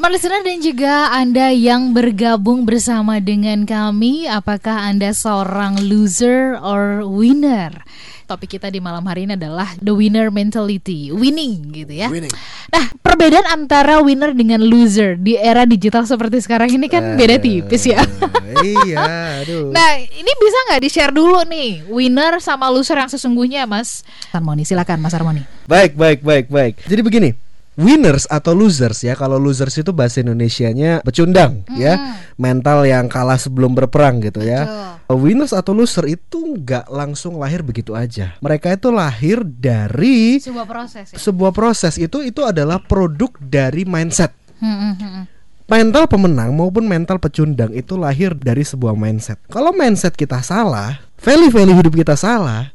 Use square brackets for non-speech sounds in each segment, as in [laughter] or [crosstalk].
Smart Listener dan juga Anda yang bergabung bersama dengan kami, apakah Anda seorang loser or winner? Topik kita di malam hari ini adalah the winner mentality, winning gitu ya. Winning. Nah, perbedaan antara winner dengan loser di era digital seperti sekarang ini kan beda tipis ya. Eh, [laughs] iya, aduh. Nah, ini bisa nggak di-share dulu nih, winner sama loser yang sesungguhnya, Mas Harmoni? Silakan, Mas Harmoni. Baik, baik, baik, baik. Jadi begini, winners atau losers ya. Kalau losers itu bahasa Indonesianya pecundang ya, mental yang kalah sebelum berperang gitu ya. Winners atau loser itu nggak langsung lahir begitu aja. Mereka itu lahir dari Sebuah proses ya. sebuah proses itu itu adalah produk dari mindset. Hmm, hmm, hmm, hmm. Mental pemenang maupun mental pecundang itu lahir dari sebuah mindset. Kalau mindset kita salah, value-value hidup kita salah,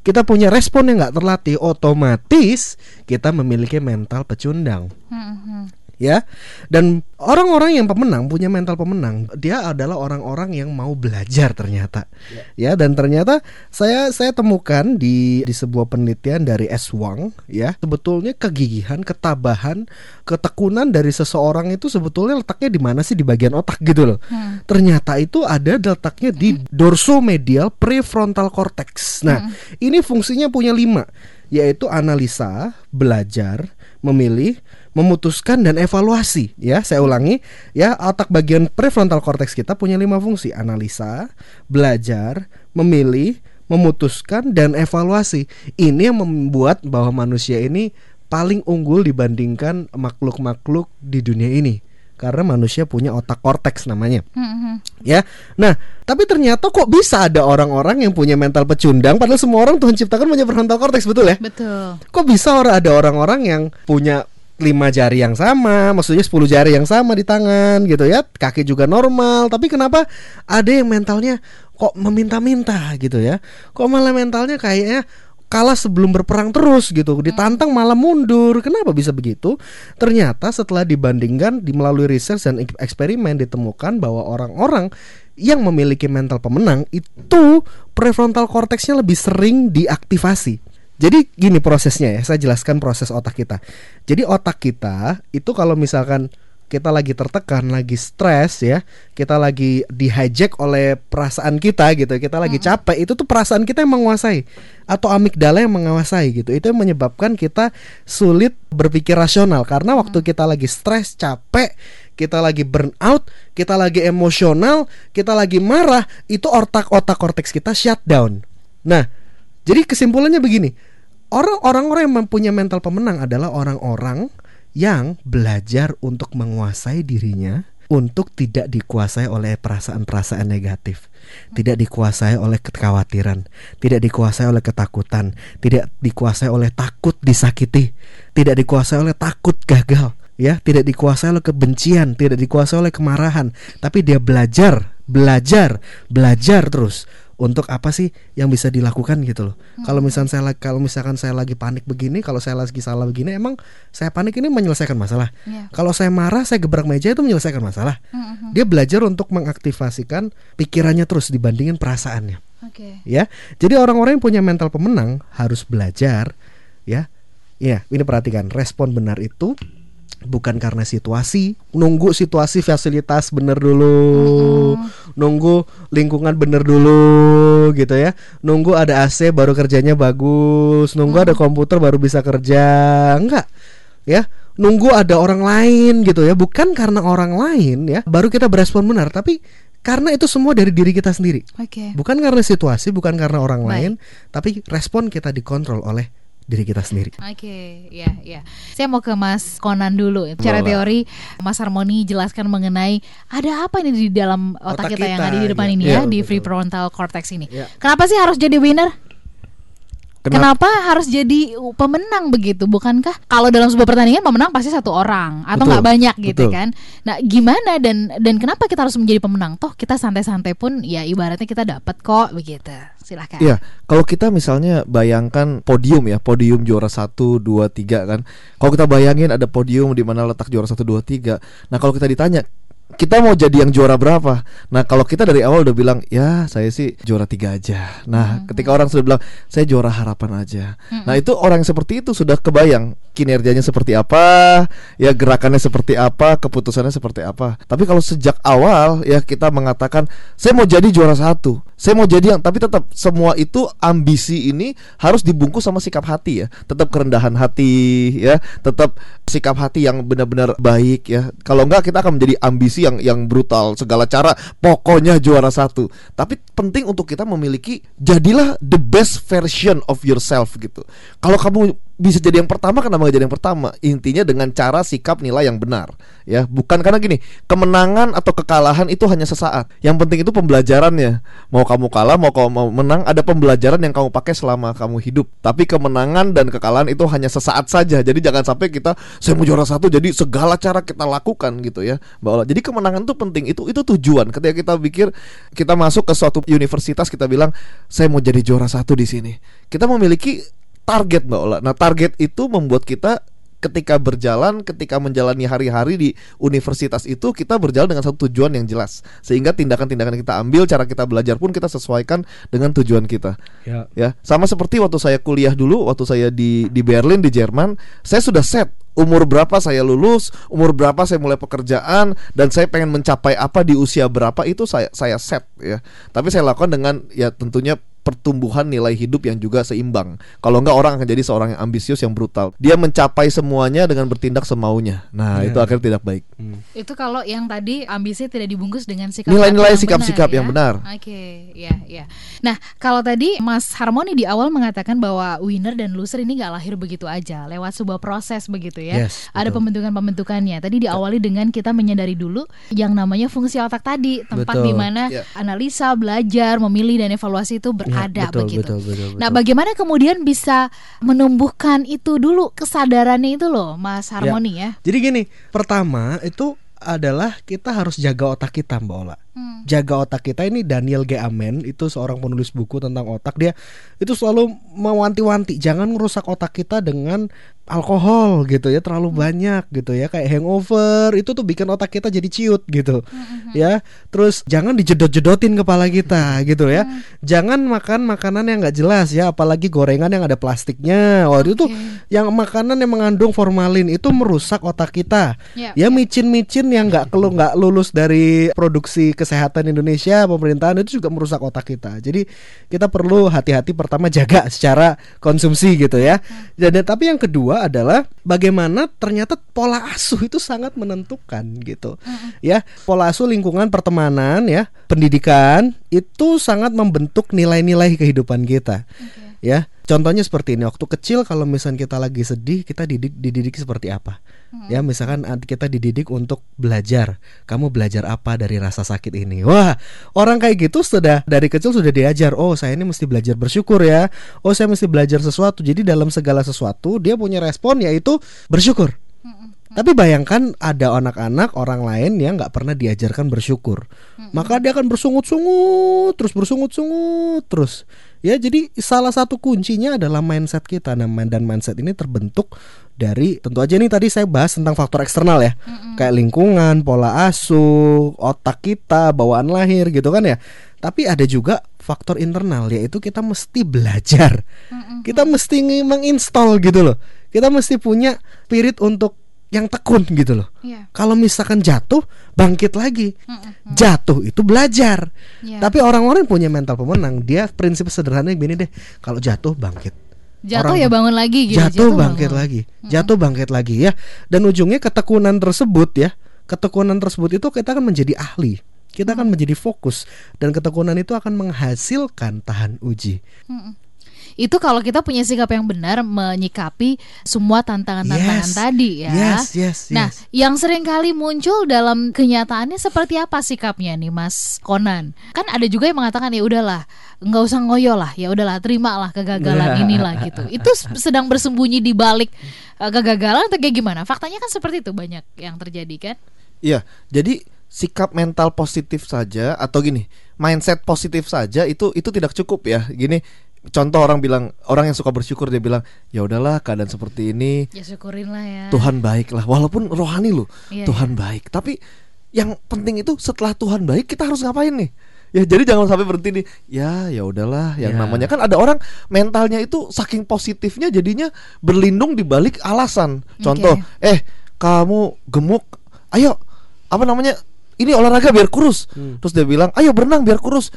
kita punya respon yang nggak terlatih, otomatis kita memiliki mental pecundang. Hmm, hmm. Ya, dan orang-orang yang pemenang punya mental pemenang, dia adalah orang-orang yang mau belajar ternyata, ya. Dan ternyata saya saya temukan di di sebuah penelitian dari S. Wang, ya, sebetulnya kegigihan, ketabahan, ketekunan dari seseorang itu sebetulnya letaknya di mana sih di bagian otak gitu loh. Hmm. Ternyata itu ada letaknya di dorsomedial prefrontal cortex. Nah, ini fungsinya punya lima, yaitu analisa, belajar, memilih, memutuskan dan evaluasi. Ya, saya ulangi, ya otak bagian prefrontal cortex kita punya lima fungsi: analisa, belajar, memilih, memutuskan dan evaluasi. Ini yang membuat bahwa manusia ini paling unggul dibandingkan makhluk-makhluk di dunia ini. Karena manusia punya otak korteks namanya Hmm, hmm. ya. Nah, tapi ternyata kok bisa ada orang-orang yang punya mental pecundang padahal semua orang Tuhan ciptakan punya frontal cortex betul ya? Betul. Kok bisa orang ada orang-orang yang punya lima jari yang sama, maksudnya 10 jari yang sama di tangan gitu ya, kaki juga normal, tapi kenapa ada yang mentalnya kok meminta-minta gitu ya? Kok malah mentalnya kayaknya kalah sebelum berperang terus gitu, ditantang malah mundur. Kenapa bisa begitu? Ternyata setelah dibandingkan di melalui research dan ek- eksperimen ditemukan bahwa orang-orang yang memiliki mental pemenang itu prefrontal cortexnya lebih sering diaktifasi. Jadi gini prosesnya ya, saya jelaskan proses otak kita. Jadi otak kita itu kalau misalkan kita lagi tertekan, lagi stres ya, kita lagi di hijack oleh perasaan kita gitu, kita lagi capek, itu tuh perasaan kita yang menguasai atau amigdala yang menguasai gitu. Itu yang menyebabkan kita sulit berpikir rasional karena waktu kita lagi stres, capek, kita lagi burn out, kita lagi emosional, kita lagi marah, itu otak-otak korteks kita shutdown. Nah, jadi kesimpulannya begini, orang-orang yang mempunyai mental pemenang adalah orang-orang yang belajar untuk menguasai dirinya untuk tidak dikuasai oleh perasaan-perasaan negatif, tidak dikuasai oleh kekhawatiran, tidak dikuasai oleh ketakutan, tidak dikuasai oleh takut disakiti, tidak dikuasai oleh takut gagal, ya, tidak dikuasai oleh kebencian, tidak dikuasai oleh kemarahan, tapi dia belajar, belajar, belajar terus untuk apa sih yang bisa dilakukan gitu loh. Kalau misalkan saya la- kalau misalkan saya lagi panik begini, kalau saya lagi salah begini, emang saya panik ini menyelesaikan masalah. Iya. Kalau saya marah, saya gebrak meja itu menyelesaikan masalah. Hmm, hmm. Dia belajar untuk mengaktifasikan pikirannya terus dibandingin perasaannya, Oke. ya. Jadi orang-orang yang punya mental pemenang harus belajar, ya. Iya, ini perhatikan, respon benar itu bukan karena situasi, nunggu situasi fasilitas bener dulu, nunggu lingkungan bener dulu gitu ya, nunggu ada AC baru kerjanya bagus, nunggu ada komputer baru bisa kerja, enggak, ya, nunggu ada orang lain gitu ya, bukan karena orang lain ya, baru kita berespon benar, tapi karena itu semua dari diri kita sendiri, Oke. bukan karena situasi, bukan karena orang Baik. lain, tapi respon kita dikontrol oleh diri kita sendiri. Oke, ya, ya. Saya mau ke Mas Konan dulu. Secara teori, Mas Harmoni jelaskan mengenai ada apa ini di dalam otak, Otak kita, yang kita, ada di depan iya. ini Iya, ya, di betul. prefrontal cortex ini. Iya. Kenapa sih harus jadi winner? Kenapa? harus jadi pemenang begitu? Bukankah kalau dalam sebuah pertandingan pemenang pasti satu orang atau nggak banyak gitu betul. kan? Nah, gimana dan dan kenapa kita harus menjadi pemenang? Toh kita santai-santai pun ya ibaratnya kita dapat kok begitu. Silahkan. Iya, kalau kita misalnya bayangkan podium ya, podium juara 1, 2, 3 kan. Kalau kita bayangin ada podium di mana letak juara 1, 2, 3. Nah, kalau kita ditanya kita mau jadi yang juara berapa? Nah, kalau kita dari awal udah bilang, ya saya sih juara tiga aja. Nah, ketika orang sudah bilang, saya juara harapan aja. Nah, itu orang yang seperti itu sudah kebayang kinerjanya seperti apa, ya gerakannya seperti apa, keputusannya seperti apa. Tapi kalau sejak awal ya kita mengatakan, saya mau jadi juara satu, saya mau jadi yang, tapi tetap semua itu ambisi ini harus dibungkus sama sikap hati ya, tetap kerendahan hati ya, tetap sikap hati yang benar-benar baik ya. Kalau enggak kita akan menjadi ambisi yang yang brutal segala cara pokoknya juara satu. Tapi penting untuk kita memiliki jadilah the best version of yourself gitu. Kalau kamu bisa jadi yang pertama kenapa nggak jadi yang pertama? Intinya dengan cara sikap nilai yang benar ya. Bukan karena gini, kemenangan atau kekalahan itu hanya sesaat. Yang penting itu pembelajarannya. Mau kamu kalah, mau kamu menang, ada pembelajaran yang kamu pakai selama kamu hidup. Tapi kemenangan dan kekalahan itu hanya sesaat saja. Jadi jangan sampai kita saya mau juara satu jadi segala cara kita lakukan gitu ya. Mbak. Jadi kemenangan itu penting. Itu itu tujuan. Ketika kita pikir kita masuk ke suatu universitas kita bilang saya mau jadi juara satu di sini. Kita memiliki target Mbak Ola. Nah, target itu membuat kita ketika berjalan, ketika menjalani hari-hari di universitas itu kita berjalan dengan satu tujuan yang jelas. Sehingga tindakan-tindakan kita ambil, cara kita belajar pun kita sesuaikan dengan tujuan kita. Ya. Ya, sama seperti waktu saya kuliah dulu, waktu saya di di Berlin di Jerman, saya sudah set umur berapa saya lulus, umur berapa saya mulai pekerjaan dan saya pengen mencapai apa di usia berapa itu saya saya set ya. Tapi saya lakukan dengan ya tentunya pertumbuhan nilai hidup yang juga seimbang. Kalau enggak orang akan jadi seorang yang ambisius yang brutal. Dia mencapai semuanya dengan bertindak semaunya. Nah, Iya. itu akhirnya tidak baik. Itu kalau yang tadi ambisi tidak dibungkus dengan sikap Nilai-nilai yang sikap-sikap benar, yang ya? benar. Oke, ya, ya. Nah, kalau tadi Mas Harmoni di awal mengatakan bahwa winner dan loser ini nggak lahir begitu aja, lewat sebuah proses begitu ya. Yes, Ada pembentukan-pembentukannya. Tadi diawali dengan kita menyadari dulu yang namanya fungsi otak tadi, tempat Betul. di mana Ya. analisa, belajar, memilih dan evaluasi itu berada betul, begitu. betul, betul, Nah, betul. bagaimana kemudian bisa menumbuhkan itu dulu kesadarannya itu loh, Mas Harmoni ya? Jadi gini, pertama itu adalah kita harus jaga otak kita, Mbak Ola. Hmm. Jaga otak kita. Ini Daniel G. Amen itu seorang penulis buku tentang otak. Dia itu selalu mewanti-wanti jangan merusak otak kita dengan alkohol gitu ya terlalu banyak gitu ya kayak hangover. Itu tuh bikin otak kita jadi ciut gitu ya. Terus jangan dijedot-jedotin kepala kita gitu ya. Jangan makan makanan yang nggak jelas ya apalagi gorengan yang ada plastiknya. Waktu itu yang makanan yang mengandung formalin itu merusak otak kita. Ya, ya. micin-micin yang nggak kelu nggak lulus dari produksi kesehatan Indonesia pemerintahan itu juga merusak otak kita. Jadi kita perlu hati-hati pertama jaga secara konsumsi gitu ya. Jadi tapi yang kedua adalah bagaimana ternyata pola asuh itu sangat menentukan gitu. Ya pola asuh lingkungan pertemanan ya pendidikan itu sangat membentuk nilai-nilai kehidupan kita. Ya contohnya seperti ini waktu kecil kalau misalnya kita lagi sedih kita didik dididik seperti apa? Ya misalkan ad- kita dididik untuk belajar. Kamu belajar apa dari rasa sakit ini? Wah orang kayak gitu sudah dari kecil sudah diajar oh saya ini mesti belajar bersyukur ya. Oh saya mesti belajar sesuatu. Jadi dalam segala sesuatu dia punya respon yaitu bersyukur. Tapi bayangkan ada anak-anak orang lain yang nggak pernah diajarkan bersyukur, maka dia akan bersungut-sungut terus bersungut-sungut terus. Ya jadi salah satu kuncinya adalah mindset kita. Nah dan mindset ini terbentuk dari tentu aja nih tadi saya bahas tentang faktor eksternal ya, kayak lingkungan, pola asuh, otak kita, bawaan lahir gitu kan ya. Tapi ada juga faktor internal yaitu kita mesti belajar, kita mesti menginstall gitu loh. Kita mesti punya spirit untuk yang tekun gitu loh. Iya. Kalau misalkan jatuh, bangkit lagi. Mm-mm. Jatuh itu belajar. Iya. Tapi orang-orang punya mental pemenang, dia prinsip sederhananya gini deh, kalau jatuh bangkit. Jatuh Orang- ya bangun lagi gitu. Jatuh, bangkit bangun. lagi. Jatuh bangkit lagi ya. Dan ujungnya ketekunan tersebut ya. Ketekunan tersebut itu kita akan menjadi ahli. Kita akan menjadi fokus dan ketekunan itu akan menghasilkan tahan uji. Mm-mm. Itu kalau kita punya sikap yang benar menyikapi semua tantangan-tantangan Yes. tadi ya. Yes, yes, Nah, yes. yang sering kali muncul dalam kenyataannya seperti apa sikapnya nih Mas Konan? Kan ada juga yang mengatakan ya udahlah, nggak usah ngoyo lah, ya udahlah terimalah kegagalan [laughs] inilah gitu. Itu sedang bersembunyi di balik eh, kegagalan atau kayak gimana? Faktanya kan seperti itu banyak yang terjadi kan? Iya, jadi sikap mental positif saja atau gini, mindset positif saja itu itu tidak cukup ya. Gini, contoh orang bilang orang yang suka bersyukur dia bilang, "Ya udahlah, keadaan seperti ini Ya syukurin lah ya. Tuhan baik lah." Walaupun rohani loh, Iya, Tuhan baik. Tapi yang penting itu setelah Tuhan baik kita harus ngapain nih? Ya jadi jangan sampai berhenti nih. Ya ya udahlah yang Ya. namanya kan ada orang mentalnya itu saking positifnya jadinya berlindung di balik alasan. Contoh, eh kamu gemuk, ayo apa namanya? Ini olahraga biar kurus. Terus dia bilang, "Ayo berenang biar kurus."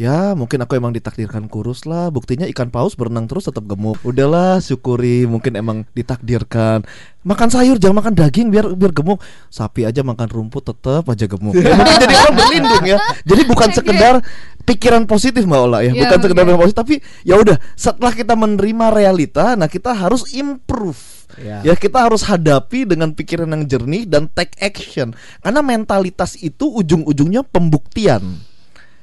Ya mungkin aku emang ditakdirkan kurus lah. Buktinya ikan paus berenang terus tetap gemuk. Udahlah syukuri mungkin emang ditakdirkan. Makan sayur jangan makan daging biar biar gemuk. Sapi aja makan rumput tetap aja gemuk. Ya, Mungkin jadi orang berlindung ya. Jadi bukan sekedar pikiran positif Mbak Ola ya. Ya, Bukan sekedar pikiran positif Tapi ya udah setelah kita menerima realita Nah kita harus improve. Ya. Ya kita harus hadapi dengan pikiran yang jernih dan take action. Karena mentalitas itu ujung-ujungnya pembuktian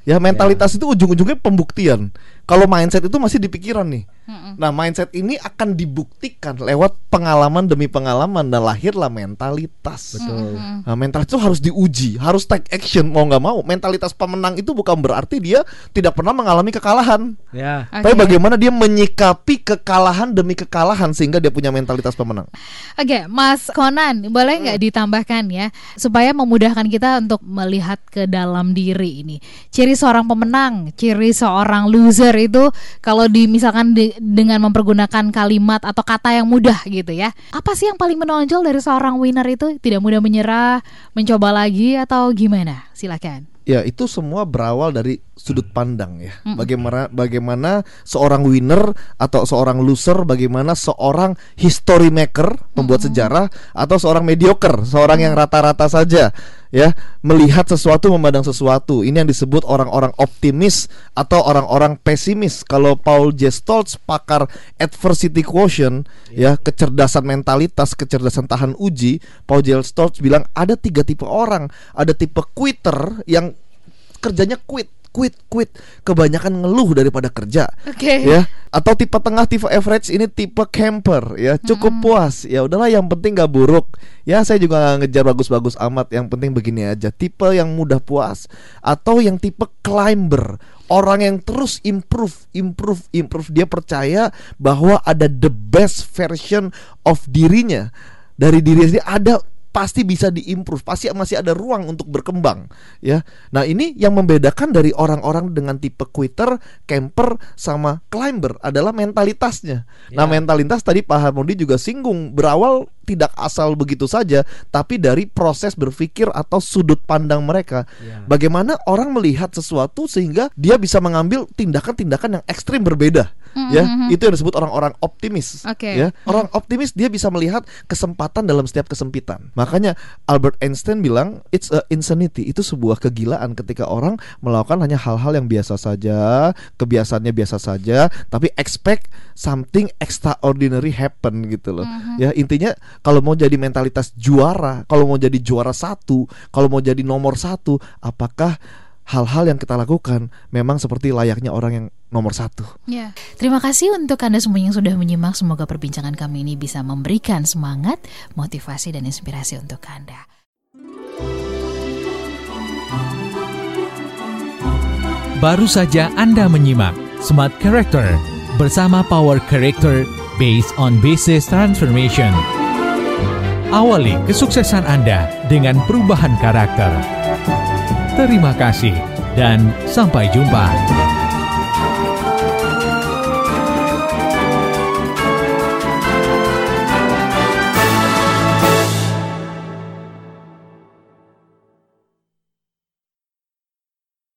Ya mentalitas itu ujung-ujungnya pembuktian. Kalau mindset itu masih di pikiran nih. Nah mindset ini akan dibuktikan lewat pengalaman demi pengalaman dan lahirlah mentalitas. Betul. Nah mentalitas itu harus diuji, harus take action mau nggak mau. Mentalitas pemenang itu bukan berarti dia tidak pernah mengalami kekalahan. Ya. Oke. Tapi bagaimana dia menyikapi kekalahan demi kekalahan sehingga dia punya mentalitas pemenang. Oke, Mas Konan, boleh nggak ditambahkan ya supaya memudahkan kita untuk melihat ke dalam diri ini. Ciri seorang pemenang, ciri seorang loser itu kalau di misalkan di- dengan mempergunakan kalimat atau kata yang mudah gitu ya. Apa sih yang paling menonjol dari seorang winner itu? Tidak mudah menyerah, mencoba lagi atau gimana? Silakan. Ya itu semua berawal dari sudut pandang ya. Bagaimana bagaimana seorang winner atau seorang loser, bagaimana seorang history maker pembuat sejarah atau seorang mediocre, seorang yang rata-rata saja ya melihat sesuatu memandang sesuatu. Ini yang disebut orang-orang optimis atau orang-orang pesimis. Kalau Paul J. Stoltz pakar adversity quotient ya kecerdasan mentalitas, kecerdasan tahan uji, Paul J. Stoltz bilang ada tiga tipe orang. Ada tipe quitter yang kerjanya quit quit quit. Kebanyakan ngeluh daripada kerja. Oke. ya. Atau tipe tengah tipe average ini tipe camper ya. Cukup puas. Ya udahlah yang penting gak buruk. Ya saya juga nggak ngejar bagus-bagus amat. Yang penting begini aja. Tipe yang mudah puas atau yang tipe climber. Orang yang terus improve improve improve. Dia percaya bahwa ada the best version of dirinya. Dari diri sendiri. Ada pasti bisa diimprove, pasti masih ada ruang untuk berkembang, ya. Nah, ini yang membedakan dari orang-orang dengan tipe quitter, camper sama climber adalah mentalitasnya. Nah, Ya. mentalitas tadi Pak Harmodi juga singgung berawal tidak asal begitu saja, tapi dari proses berpikir atau sudut pandang mereka. Ya. Bagaimana orang melihat sesuatu sehingga dia bisa mengambil tindakan-tindakan yang ekstrim berbeda. Ya, itu yang disebut orang-orang optimis. Oke. Ya, orang optimis dia bisa melihat kesempatan dalam setiap kesempitan. Makanya Albert Einstein bilang it's a insanity. Itu sebuah kegilaan ketika orang melakukan hanya hal-hal yang biasa saja, kebiasaannya biasa saja, tapi expect something extraordinary happen gitu loh. Ya, intinya kalau mau jadi mentalitas juara, kalau mau jadi juara satu, kalau mau jadi nomor satu, apakah hal-hal yang kita lakukan memang seperti layaknya orang yang nomor satu? Ya, terima kasih untuk Anda semua yang sudah menyimak. Semoga perbincangan kami ini bisa memberikan semangat, motivasi, dan inspirasi untuk Anda. Baru saja Anda menyimak Smart Character bersama Power Character based on Basis Transformation. Awali kesuksesan Anda dengan perubahan karakter. Terima kasih dan sampai jumpa.